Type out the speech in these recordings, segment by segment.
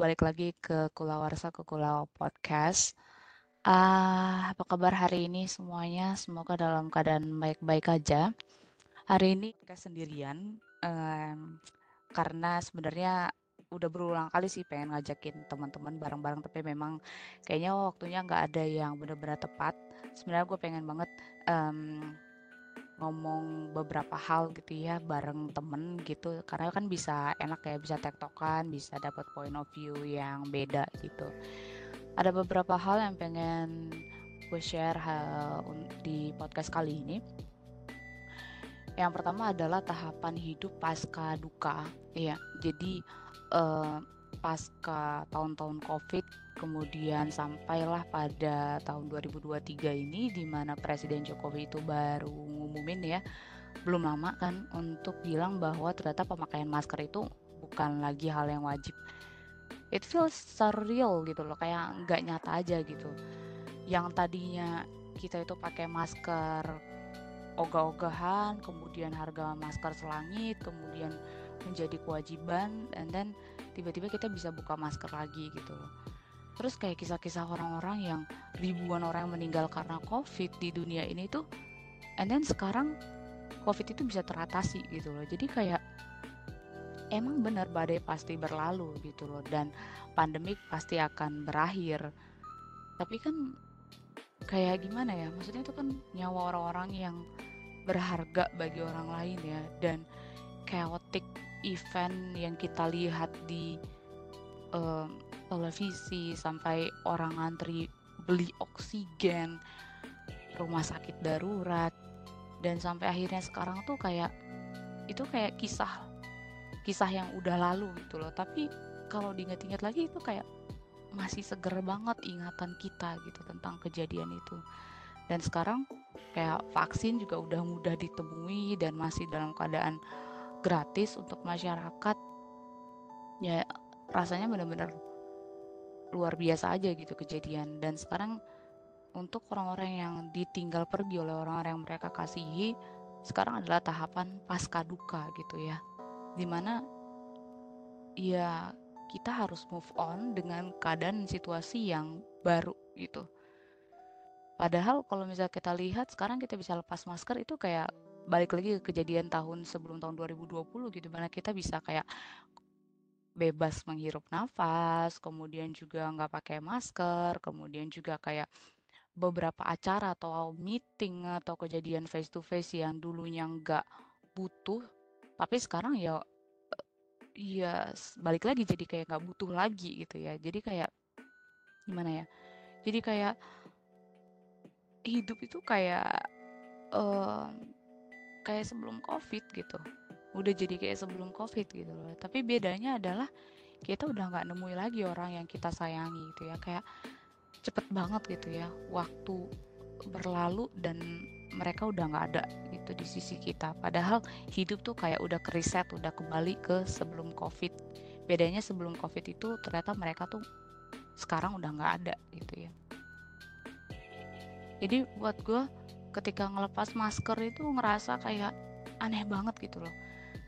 balik lagi ke Kulawarsa ke Kulawa Podcast. Ah, apa kabar hari ini semuanya? Semoga dalam keadaan baik-baik aja. Hari ini kita sendirian em, karena sebenarnya udah berulang kali sih pengen ngajakin teman-teman bareng-bareng tapi memang kayaknya waktunya nggak ada yang benar-benar tepat. Sebenarnya gue pengen banget em, ngomong beberapa hal gitu ya bareng temen gitu. Karena kan bisa enak ya bisa tektokan bisa dapat point of view yang beda gitu. Ada beberapa hal yang pengen gue share hal di podcast kali ini. Yang pertama adalah tahapan hidup pasca duka. Ya jadi eh, pasca tahun-tahun covid kemudian sampailah pada tahun 2023 ini di mana Presiden Jokowi itu baru ngumumin ya belum lama kan untuk bilang bahwa ternyata pemakaian masker itu bukan lagi hal yang wajib. It feels surreal gitu loh kayak nggak nyata aja gitu. Yang tadinya kita itu pakai masker ogah-ogahan kemudian harga masker selangit kemudian menjadi kewajiban and then tiba-tiba kita bisa buka masker lagi gitu loh. Terus kayak kisah-kisah orang-orang yang ribuan orang yang meninggal karena covid di dunia ini tuh and then sekarang covid itu bisa teratasi gitu loh. Jadi kayak emang benar badai pasti berlalu gitu loh dan pandemik pasti akan berakhir. Tapi kan kayak gimana ya maksudnya itu kan nyawa orang-orang yang berharga bagi orang lain ya dan chaotic event yang kita lihat di um, televisi sampai orang ngantri beli oksigen rumah sakit darurat dan sampai akhirnya sekarang tuh kayak itu kayak kisah kisah yang udah lalu gitu loh. Tapi kalau diinget-inget lagi itu kayak masih seger banget ingatan kita gitu tentang kejadian itu. Dan sekarang kayak vaksin juga udah mudah ditemui dan masih dalam keadaan gratis untuk masyarakat ya rasanya benar-benar luar biasa aja gitu kejadian. Dan sekarang untuk orang-orang yang ditinggal pergi oleh orang-orang yang mereka kasihi sekarang adalah tahapan pasca duka gitu ya. Di mana ya kita harus move on dengan keadaan situasi yang baru gitu. Padahal kalau misalnya kita lihat sekarang kita bisa lepas masker itu kayak balik lagi ke kejadian tahun sebelum tahun 2020 gitu mana kita bisa kayak bebas menghirup nafas, kemudian juga nggak pakai masker, kemudian juga kayak beberapa acara atau meeting atau kejadian face to face yang dulunya nggak butuh, tapi sekarang ya ya balik lagi jadi kayak nggak butuh lagi gitu ya. Jadi kayak gimana ya? Jadi kayak hidup itu kayak uh, kayak sebelum covid gitu. Udah jadi kayak sebelum covid gitu loh. Tapi bedanya adalah kita udah nggak nemui lagi orang yang kita sayangi gitu ya. Kayak cepet banget gitu ya waktu berlalu dan mereka udah nggak ada gitu di sisi kita. Padahal hidup tuh kayak udah keriset udah kembali ke sebelum covid. Bedanya sebelum covid itu ternyata mereka tuh sekarang udah nggak ada gitu ya. Jadi buat gue ketika ngelepas masker itu ngerasa kayak aneh banget gitu loh.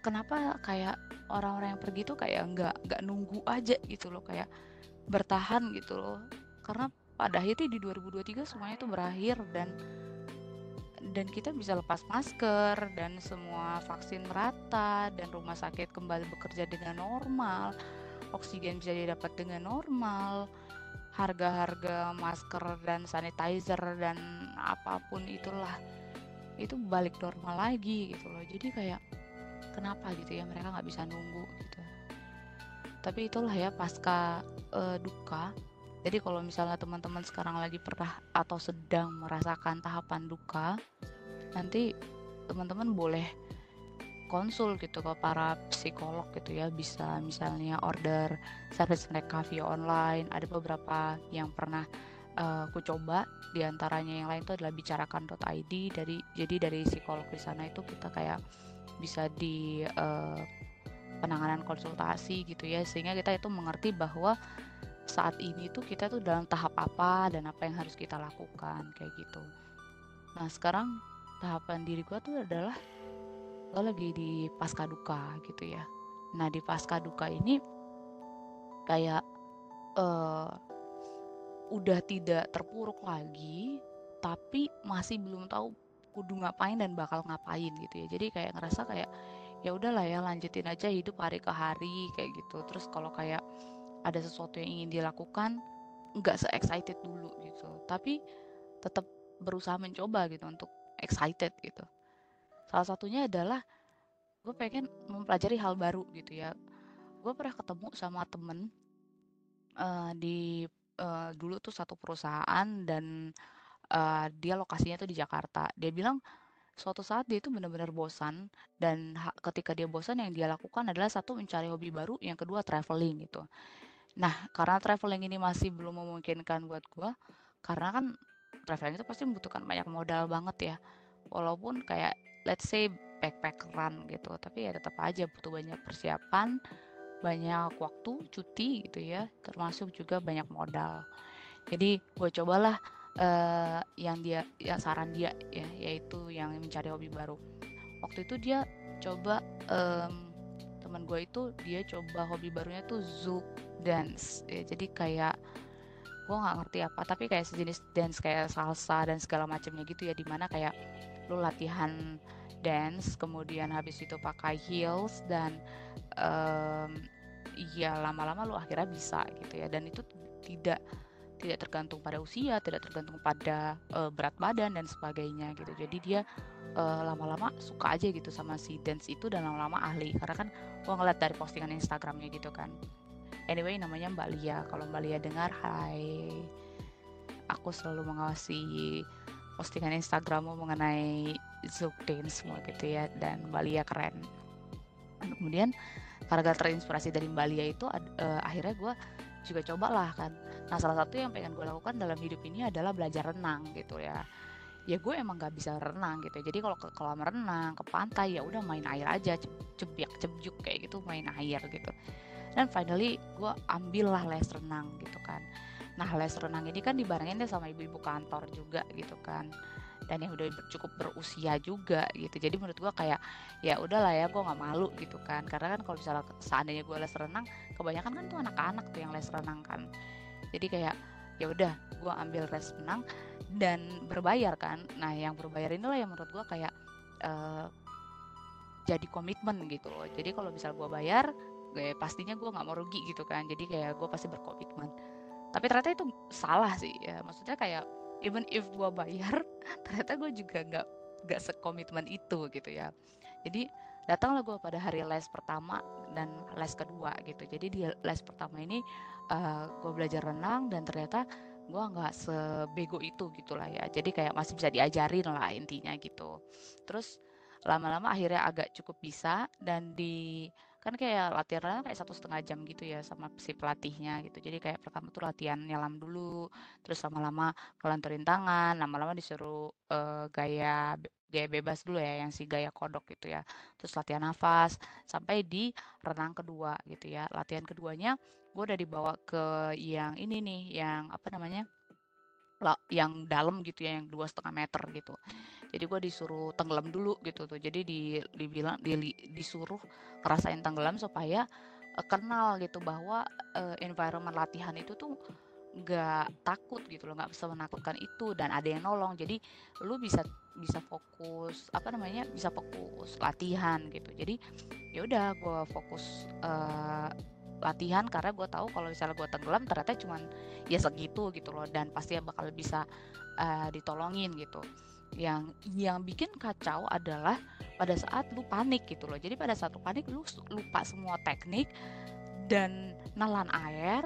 Kenapa kayak orang-orang yang pergi tuh kayak nggak nggak nunggu aja gitu loh kayak bertahan gitu loh. Karena pada akhirnya di 2023 semuanya itu berakhir dan dan kita bisa lepas masker dan semua vaksin merata dan rumah sakit kembali bekerja dengan normal. Oksigen bisa didapat dengan normal harga-harga masker dan sanitizer dan apa pun itulah itu balik normal lagi gitu loh. Jadi kayak kenapa gitu ya mereka nggak bisa nunggu gitu. Tapi itulah ya pasca uh, duka. Jadi kalau misalnya teman-teman sekarang lagi pernah atau sedang merasakan tahapan duka nanti teman-teman boleh konsul gitu ke para psikolog gitu ya. Bisa misalnya order service mereka via online. Ada beberapa yang pernah uh, aku coba. Di antaranya yang lain itu adalah bicarakan.id dari jadi dari psikolog di sana itu kita kayak bisa di uh, penanganan konsultasi gitu ya. Sehingga kita itu mengerti bahwa saat ini tuh kita tuh dalam tahap apa dan apa yang harus kita lakukan kayak gitu. Nah sekarang tahapan diri gue tuh adalah lo lagi di pasca duka gitu ya. Nah di pasca duka ini kayak uh, udah tidak terpuruk lagi tapi masih belum tahu kudu ngapain dan bakal ngapain gitu ya. Jadi kayak ngerasa kayak ya udahlah ya lanjutin aja hidup hari ke hari kayak gitu. Terus kalau kayak ada sesuatu yang ingin dilakukan nggak se excited dulu gitu. Tapi tetap berusaha mencoba gitu untuk excited gitu salah satunya adalah gue pengen mempelajari hal baru gitu ya gue pernah ketemu sama temen uh, di uh, dulu tuh satu perusahaan dan uh, dia lokasinya tuh di Jakarta. Dia bilang suatu saat dia itu benar-benar bosan dan ketika dia bosan yang dia lakukan adalah satu mencari hobi baru, yang kedua traveling gitu. Nah, karena traveling ini masih belum memungkinkan buat gue, karena kan traveling itu pasti membutuhkan banyak modal banget ya. Walaupun kayak let's say backpackeran gitu, tapi ya tetap aja butuh banyak persiapan, banyak waktu cuti gitu ya. Termasuk juga banyak modal. Jadi gue cobalah uh, yang dia yang saran dia ya yaitu yang mencari hobi baru. Waktu itu dia coba um, teman gue itu dia coba hobi barunya tuh zouk dance. Ya jadi kayak gue nggak ngerti apa tapi kayak sejenis dance kayak salsa dan segala macamnya gitu ya di mana kayak lu latihan dance kemudian habis itu pakai heels dan um, ya lama-lama lo akhirnya bisa gitu ya dan itu tidak tidak tergantung pada usia, tidak tergantung pada uh, berat badan dan sebagainya gitu. Jadi dia uh, lama-lama suka aja gitu sama si dance itu dan lama-lama ahli karena kan gua ngeliat dari postingan Instagramnya gitu kan. Anyway namanya Mbak Lia. Kalau Mbak Lia dengar, hai. Aku selalu mengawasi postingan Instagrammu mengenai Zouk dance semua gitu ya dan Mbak Lia keren. Kemudian karena terinspirasi dari Mbak Lia itu uh, akhirnya gue juga coba lah kan. Nah salah satu yang pengen gue lakukan dalam hidup ini adalah belajar renang gitu ya. Ya gue emang gak bisa renang gitu. Jadi kalau ke kolam renang ke pantai ya udah main air aja cebiak cebyuk kayak gitu main air gitu. Dan finally gue ambil lah les renang gitu kan nah les renang ini kan dibarengin deh sama ibu-ibu kantor juga gitu kan. Dan yang udah cukup berusia juga gitu. Jadi menurut gue kayak ya udahlah ya gue nggak malu gitu kan. Karena kan kalau misalnya seandainya gue les renang kebanyakan kan tuh anak-anak tuh yang les renang kan. Jadi kayak ya udah gue ambil les renang dan berbayar kan. Nah yang berbayar inilah yang menurut gue kayak uh, jadi komitmen gitu jadi kalau misal gue bayar gue pastinya gue nggak mau rugi gitu kan. Jadi kayak gue pasti berkomitmen tapi ternyata itu salah sih ya. Maksudnya kayak even if gue bayar ternyata gue juga nggak nggak sekomitmen itu gitu ya. Jadi datanglah gue pada hari les pertama dan les kedua gitu. Jadi di les pertama ini uh, eh, gue belajar renang dan ternyata gue nggak sebego itu gitulah ya. Jadi kayak masih bisa diajarin lah intinya gitu. Terus lama-lama akhirnya agak cukup bisa dan di kan kayak latihan kayak satu setengah jam gitu ya sama si pelatihnya gitu. Jadi kayak pertama tuh latihan nyelam dulu terus lama-lama kelanturin tangan lama-lama disuruh uh, gaya gaya bebas dulu ya yang si gaya kodok gitu ya. Terus latihan nafas sampai di renang kedua gitu ya. Latihan keduanya gue udah dibawa ke yang ini nih yang apa namanya yang dalam gitu ya yang dua setengah meter gitu. Jadi gue disuruh tenggelam dulu gitu tuh. Jadi di dibilang di, disuruh ngerasain tenggelam supaya uh, kenal gitu bahwa uh, environment latihan itu tuh nggak takut gitu loh nggak bisa menakutkan itu dan ada yang nolong. Jadi lu bisa bisa fokus apa namanya bisa fokus latihan gitu. Jadi ya udah gue fokus uh, latihan karena gue tahu kalau misalnya gue tenggelam ternyata cuman ya segitu gitu loh dan pasti bakal bisa uh, ditolongin gitu. Yang yang bikin kacau adalah pada saat lu panik gitu loh. Jadi pada saat lu panik lu lupa semua teknik dan nelan air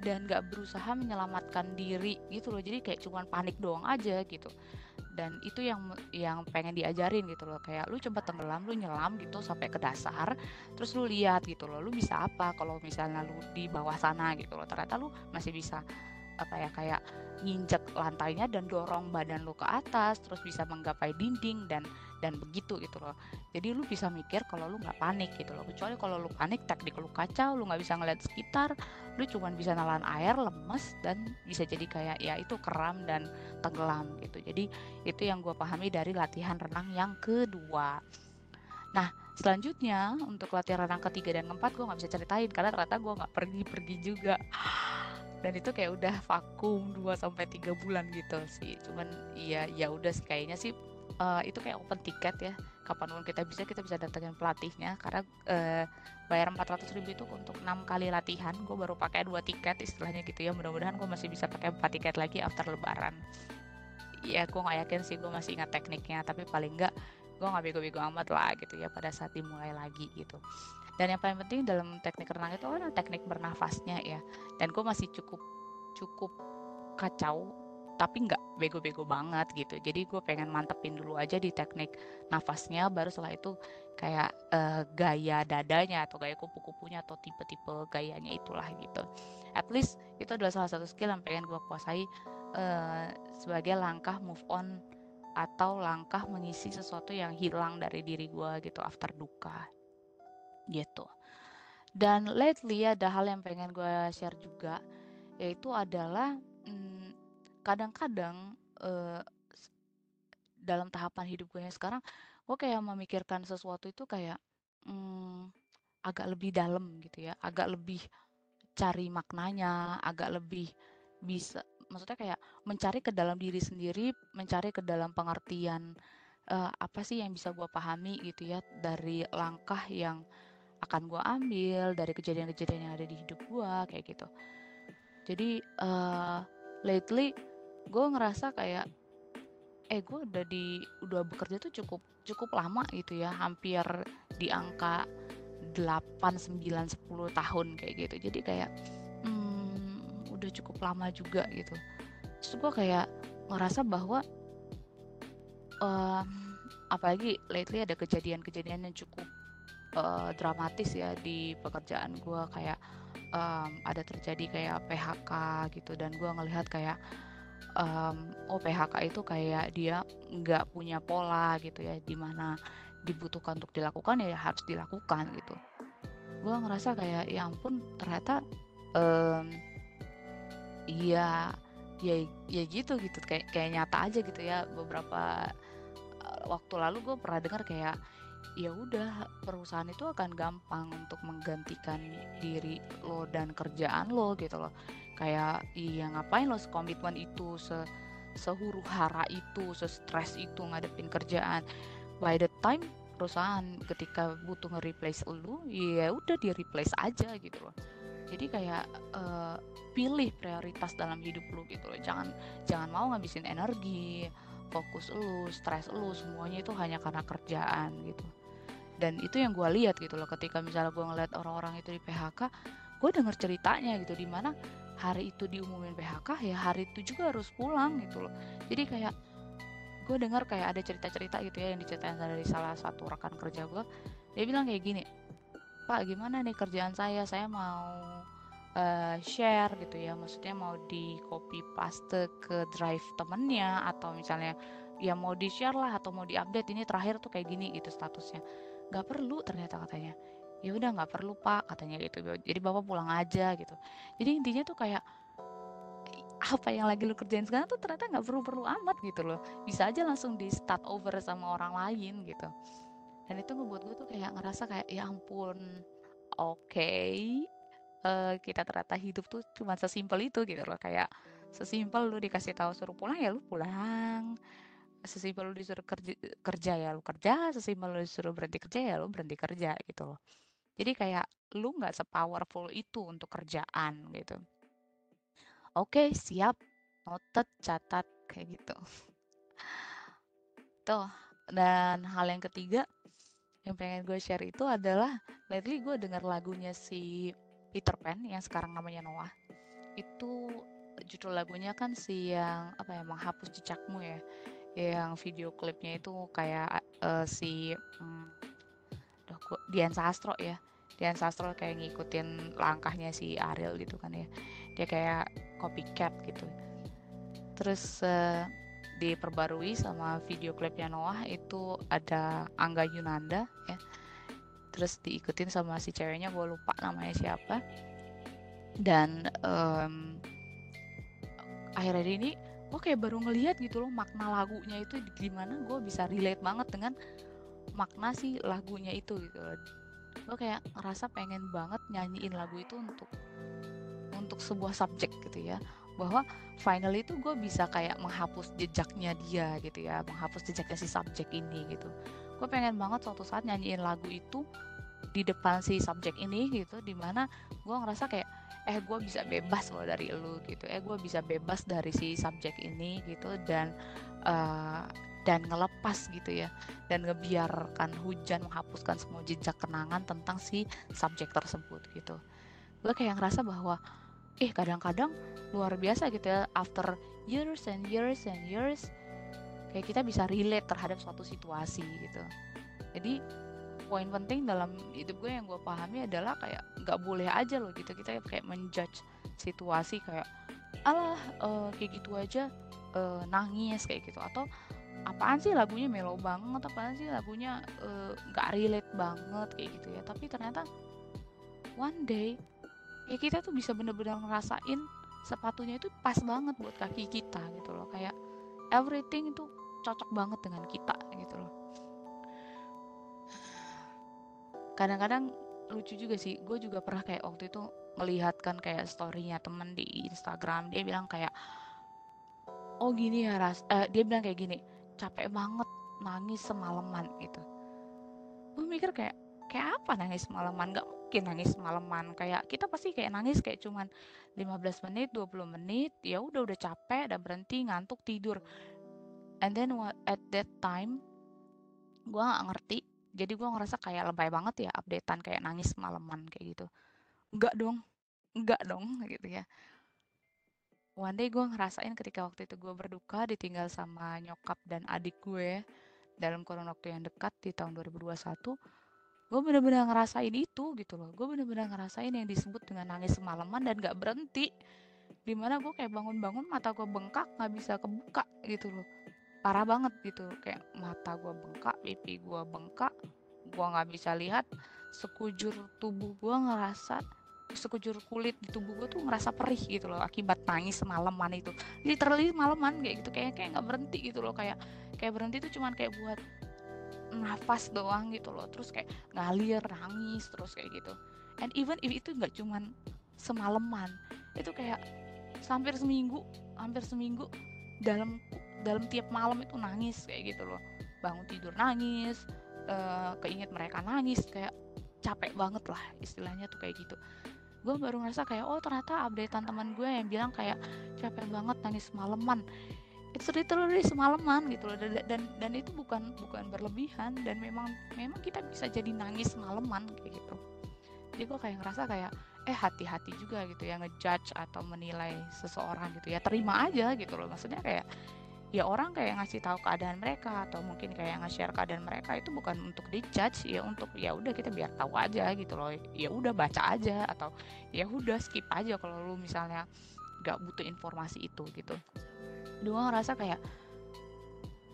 dan gak berusaha menyelamatkan diri gitu loh. Jadi kayak cuman panik doang aja gitu dan itu yang yang pengen diajarin gitu loh. Kayak lu coba tenggelam lu nyelam gitu sampai ke dasar terus lu lihat gitu loh lu bisa apa kalau misalnya lu di bawah sana gitu loh. Ternyata lu masih bisa apa ya kayak nginjek lantainya dan dorong badan lu ke atas terus bisa menggapai dinding dan dan begitu gitu loh. Jadi lu bisa mikir kalau lu nggak panik gitu loh. Kecuali kalau lu panik teknik lu kacau lu nggak bisa ngeliat sekitar lu cuman bisa nalan air lemes dan bisa jadi kayak ya itu keram dan tenggelam gitu. Jadi itu yang gue pahami dari latihan renang yang kedua. Nah selanjutnya untuk latihan renang ketiga dan keempat gue nggak bisa ceritain karena ternyata gue nggak pergi-pergi juga. Dan itu kayak udah vakum 2 sampai tiga bulan gitu sih. Cuman iya ya udah kayaknya sih uh, itu kayak open tiket ya. Kapan pun kita bisa kita bisa datengin pelatihnya. Karena uh, bayar 400 ribu itu untuk enam kali latihan. Gue baru pakai dua tiket istilahnya gitu ya. Mudah-mudahan gue masih bisa pakai empat tiket lagi after lebaran. Ya gue nggak yakin sih gue masih ingat tekniknya. Tapi paling nggak gue nggak bego-bego amat lah gitu ya pada saat dimulai lagi gitu. Dan yang paling penting dalam teknik renang itu kan teknik bernafasnya ya. Dan gue masih cukup cukup kacau tapi nggak bego-bego banget gitu jadi gue pengen mantepin dulu aja di teknik nafasnya baru setelah itu kayak uh, gaya dadanya atau gaya kupu-kupunya atau tipe-tipe gayanya itulah gitu at least itu adalah salah satu skill yang pengen gue kuasai uh, sebagai langkah move on atau langkah mengisi sesuatu yang hilang dari diri gue gitu after duka gitu. Dan lately ada hal yang pengen gue share juga, yaitu adalah hmm, kadang-kadang uh, dalam tahapan hidup gue yang sekarang, gue kayak memikirkan sesuatu itu kayak hmm, agak lebih dalam gitu ya, agak lebih cari maknanya, agak lebih bisa, maksudnya kayak mencari ke dalam diri sendiri, mencari ke dalam pengertian uh, apa sih yang bisa gue pahami gitu ya dari langkah yang akan gue ambil dari kejadian-kejadian yang ada di hidup gue kayak gitu. Jadi uh, lately gue ngerasa kayak eh gue udah di udah bekerja tuh cukup cukup lama gitu ya hampir di angka 8, 9, 10 tahun kayak gitu. Jadi kayak hmm, udah cukup lama juga gitu. Terus gue kayak ngerasa bahwa um, apalagi lately ada kejadian-kejadian yang cukup uh, dramatis ya di pekerjaan gue kayak um, ada terjadi kayak PHK gitu dan gue ngelihat kayak um, oh PHK itu kayak dia nggak punya pola gitu ya di mana dibutuhkan untuk dilakukan ya harus dilakukan gitu. Gue ngerasa kayak ya ampun ternyata um, iya ya ya gitu gitu. Kayak kayak nyata aja gitu ya beberapa uh, waktu lalu gue pernah dengar kayak ya udah perusahaan itu akan gampang untuk menggantikan diri lo dan kerjaan lo gitu loh. Kayak iya ngapain lo komitmen itu se sehuru hara itu se-stress itu ngadepin kerjaan. By the time perusahaan ketika butuh nge-replace lo ya udah di replace aja gitu loh. Jadi kayak uh, pilih prioritas dalam hidup lo gitu loh. Jangan jangan mau ngabisin energi fokus lu, stres lu, semuanya itu hanya karena kerjaan gitu. Dan itu yang gue lihat gitu loh ketika misalnya gue ngeliat orang-orang itu di PHK gue denger ceritanya gitu di mana hari itu diumumin PHK ya hari itu juga harus pulang gitu loh. Jadi kayak gue dengar kayak ada cerita-cerita gitu ya yang diceritain dari salah satu rekan kerja gue dia bilang kayak gini pak gimana nih kerjaan saya? Saya mau uh, share gitu ya. Maksudnya mau di copy paste ke drive temennya atau misalnya ya mau di share lah atau mau di update ini terakhir tuh kayak gini gitu statusnya. Nggak perlu ternyata katanya. Ya udah nggak perlu pak katanya gitu. Jadi bapak pulang aja gitu. Jadi intinya tuh kayak apa yang lagi lu kerjain sekarang tuh ternyata nggak perlu-perlu amat gitu loh. Bisa aja langsung di start over sama orang lain gitu. Dan itu ngebuat gue tuh kayak ngerasa kayak ya ampun oke okay, uh, kita ternyata hidup tuh cuma sesimpel itu gitu loh. Kayak sesimpel lu dikasih tahu suruh pulang ya lu pulang. Sesimpel lu disuruh kerja, kerja ya lu kerja. Sesimpel lu disuruh berhenti kerja ya lu berhenti kerja gitu loh. Jadi kayak lu nggak sepowerful itu untuk kerjaan gitu. Oke siap. Noted catat kayak gitu. Tuh dan hal yang ketiga yang pengen gue share itu adalah lately gue denger lagunya si Peter Pan yang sekarang namanya Noah. Itu judul lagunya kan si yang apa ya menghapus jejakmu ya. Yang video klipnya itu kayak uh, si hmm, Dian Sastro ya. Dian Sastro kayak ngikutin langkahnya si Ariel gitu kan ya. Dia kayak copycat gitu. Terus uh, diperbarui sama video klipnya Noah itu ada Angga Yunanda ya terus diikutin sama si ceweknya gue lupa namanya siapa. Dan um, akhirnya ini gue kayak baru ngelihat gitu loh makna lagunya itu gimana gue bisa relate banget dengan makna si lagunya itu gitu loh. Gue kayak ngerasa pengen banget nyanyiin lagu itu untuk untuk sebuah subjek gitu ya. Bahwa finally itu gue bisa kayak menghapus jejaknya dia gitu ya menghapus jejaknya si subjek ini gitu. Gue pengen banget suatu saat nyanyiin lagu itu di depan si subjek ini gitu di mana gue ngerasa kayak eh gue bisa bebas loh dari lu gitu. Eh gue bisa bebas dari si subjek ini gitu. Dan uh, dan ngelepas gitu ya dan ngebiarkan hujan menghapuskan semua jejak kenangan tentang si subjek tersebut gitu. Gue kayak ngerasa bahwa eh kadang-kadang luar biasa gitu ya after years and years and years kayak kita bisa relate terhadap suatu situasi gitu. Jadi poin penting dalam hidup gue yang gue pahami adalah kayak nggak boleh aja loh gitu kita kayak menjudge situasi kayak alah uh, kayak gitu aja uh, nangis kayak gitu. Atau apaan sih lagunya melo banget apaan sih lagunya nggak uh, relate banget kayak gitu ya. Tapi ternyata one day ya kita tuh bisa bener-bener ngerasain sepatunya itu pas banget buat kaki kita gitu loh. Kayak everything itu cocok banget dengan kita gitu kadang-kadang lucu juga sih. Gue juga pernah kayak waktu itu melihatkan kayak storynya temen di Instagram dia bilang kayak oh gini ya ras. Eh, dia bilang kayak gini capek banget nangis semalaman gitu. Gue mikir kayak kayak apa nangis semalaman? Nggak mungkin nangis semalaman. Kayak kita pasti kayak nangis kayak cuman 15 menit 20 menit ya udah udah capek udah berhenti ngantuk tidur. And then at that time gue nggak ngerti jadi gue ngerasa kayak lebay banget ya updatean kayak nangis semalaman kayak gitu. Enggak dong enggak dong gitu ya. One day gue ngerasain ketika waktu itu gue berduka ditinggal sama nyokap dan adik gue dalam kurun waktu yang dekat di tahun 2021 gue bener-bener ngerasain itu gitu loh. Gue bener-bener ngerasain yang disebut dengan nangis semalaman dan gak berhenti. Di mana gue kayak bangun-bangun mata gue bengkak nggak bisa kebuka gitu loh parah banget gitu. Kayak mata gue bengkak pipi gue bengkak gue nggak bisa lihat. Sekujur tubuh gue ngerasa sekujur kulit di tubuh gue tuh ngerasa perih gitu loh akibat nangis semalaman itu. Literally malaman kayak gitu kayak kayak nggak berhenti gitu loh. Kayak kayak berhenti tuh cuman kayak buat nafas doang gitu loh. Terus kayak ngalir nangis terus kayak gitu. And even if itu nggak cuman semalaman itu kayak hampir seminggu hampir seminggu dalam dalam tiap malam itu nangis kayak gitu loh. Bangun tidur nangis uh, keinget mereka nangis kayak capek banget lah istilahnya tuh kayak gitu. Gue baru ngerasa kayak oh ternyata updatean teman gue yang bilang kayak capek banget nangis semalaman it's literally semalaman gitu loh. Dan, dan dan itu bukan bukan berlebihan dan memang memang kita bisa jadi nangis semalaman kayak gitu. Jadi gue kayak ngerasa kayak eh hati-hati juga gitu ya ngejudge atau menilai seseorang gitu ya. Terima aja gitu loh. Maksudnya kayak ya orang kayak ngasih tahu keadaan mereka atau mungkin kayak nge-share keadaan mereka itu bukan untuk dijudge ya untuk ya udah kita biar tahu aja gitu loh. Ya udah baca aja atau ya udah skip aja kalau lu misalnya gak butuh informasi itu gitu. Gue ngerasa kayak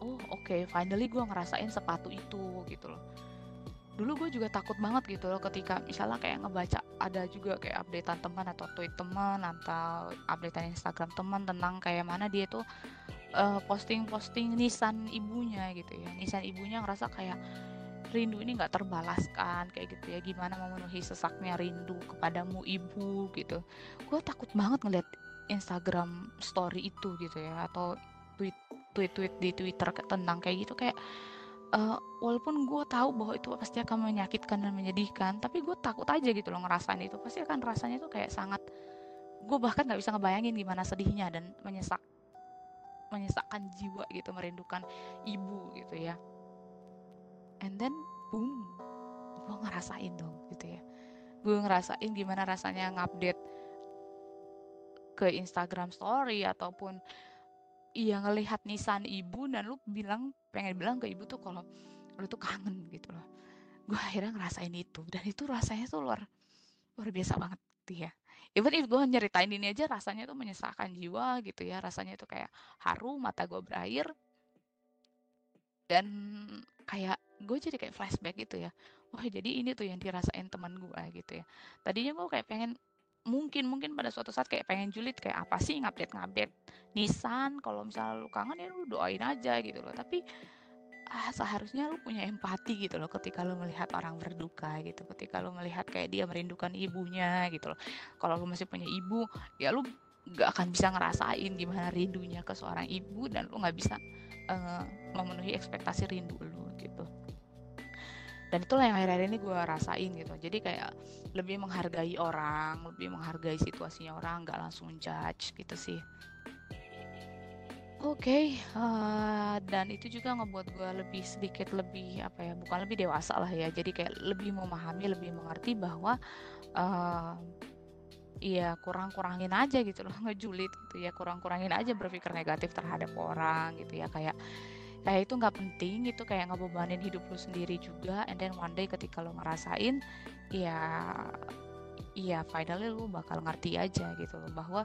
oh oke okay, finally gue ngerasain sepatu itu gitu loh. Dulu gue juga takut banget gitu loh ketika misalnya kayak ngebaca ada juga kayak updatean teman atau tweet teman atau updatean Instagram teman tentang kayak mana dia tuh uh, posting-posting nisan ibunya gitu ya. Nisan ibunya ngerasa kayak rindu ini nggak terbalaskan kayak gitu ya. Gimana memenuhi sesaknya rindu kepadamu ibu gitu. Gue takut banget ngeliat Instagram story itu gitu ya atau tweet tweet tweet di Twitter tentang kayak gitu. Kayak uh, walaupun gue tahu bahwa itu pasti akan menyakitkan dan menyedihkan tapi gue takut aja gitu loh ngerasain itu. Pasti akan rasanya tuh kayak sangat gue bahkan nggak bisa ngebayangin gimana sedihnya dan menyesak menyesakkan jiwa gitu merindukan ibu gitu ya. And then boom gue ngerasain dong gitu ya. Gue ngerasain gimana rasanya ngupdate ke Instagram Story ataupun iya ngelihat nisan ibu dan lu bilang pengen bilang ke ibu tuh kalau lu tuh kangen gitu loh. Gue akhirnya ngerasain itu dan itu rasanya tuh luar luar biasa banget gitu ya even if gue nyeritain ini aja rasanya tuh menyesakkan jiwa gitu ya. Rasanya tuh kayak haru mata gue berair. Dan kayak gue jadi kayak flashback gitu ya. Wah jadi ini tuh yang dirasain teman gue gitu ya. Tadinya gue kayak pengen mungkin mungkin pada suatu saat kayak pengen julid kayak apa sih ngupdate ngupdate Nissan kalau misalnya lu kangen ya lu doain aja gitu loh. Tapi ah, seharusnya lu punya empati gitu loh ketika lu melihat orang berduka gitu ketika lu melihat kayak dia merindukan ibunya gitu loh. Kalau lu masih punya ibu ya lu gak akan bisa ngerasain gimana rindunya ke seorang ibu dan lu nggak bisa uh, memenuhi ekspektasi rindu lu gitu. Dan itulah yang akhir-akhir ini gue rasain gitu. Jadi kayak lebih menghargai orang lebih menghargai situasinya orang nggak langsung judge gitu sih oke uh, eh, dan itu juga ngebuat gue lebih sedikit lebih apa ya bukan lebih dewasa lah ya. Jadi kayak lebih memahami lebih mengerti bahwa Iya kurang-kurangin aja gitu loh ngejulit gitu ya. Kurang-kurangin aja berpikir negatif terhadap orang gitu ya. Kayak kayak itu nggak penting itu kayak ngebebanin hidup lu sendiri juga. And then one day ketika lo ngerasain ya iya finally lu bakal ngerti aja gitu loh bahwa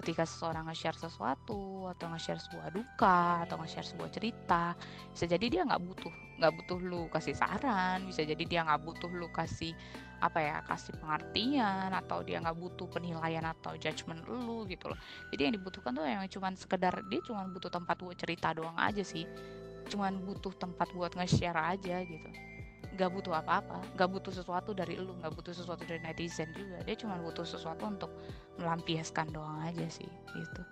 ketika seseorang nge-share sesuatu atau nge-share sebuah duka atau nge-share sebuah cerita bisa jadi dia nggak butuh nggak butuh lu kasih saran bisa jadi dia nggak butuh lu kasih apa ya kasih pengertian atau dia nggak butuh penilaian atau judgement lu gitu loh. Jadi yang dibutuhkan tuh yang cuman sekedar dia cuman butuh tempat buat cerita doang aja sih. Cuman butuh tempat buat nge-share aja gitu nggak butuh apa-apa nggak butuh sesuatu dari lu nggak butuh sesuatu dari netizen juga. Dia cuma butuh sesuatu untuk melampiaskan doang aja sih gitu.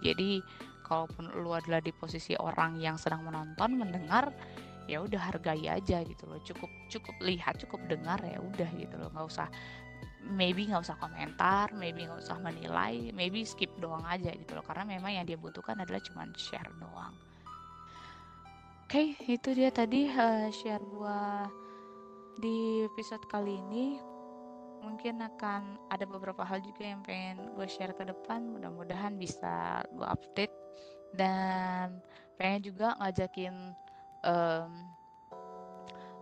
Jadi kalaupun lu adalah di posisi orang yang sedang menonton mendengar ya udah hargai aja gitu loh. Cukup cukup lihat cukup dengar ya udah gitu loh. Nggak usah maybe nggak usah komentar maybe nggak usah menilai maybe skip doang aja gitu loh. Karena memang yang dia butuhkan adalah cuma share doang. Oke okay, itu dia tadi uh, share gua di episode kali ini mungkin akan ada beberapa hal juga yang pengen gue share ke depan mudah-mudahan bisa gue update dan pengen juga ngajakin um,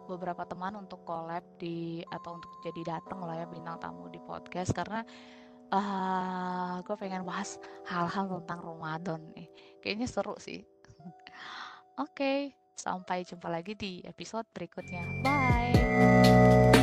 beberapa teman untuk collab di atau untuk jadi datang lah ya bintang tamu di podcast karena uh, gue pengen bahas hal-hal tentang Ramadan nih kayaknya seru sih oke okay. Sampai jumpa lagi di episode berikutnya. Bye. Bye.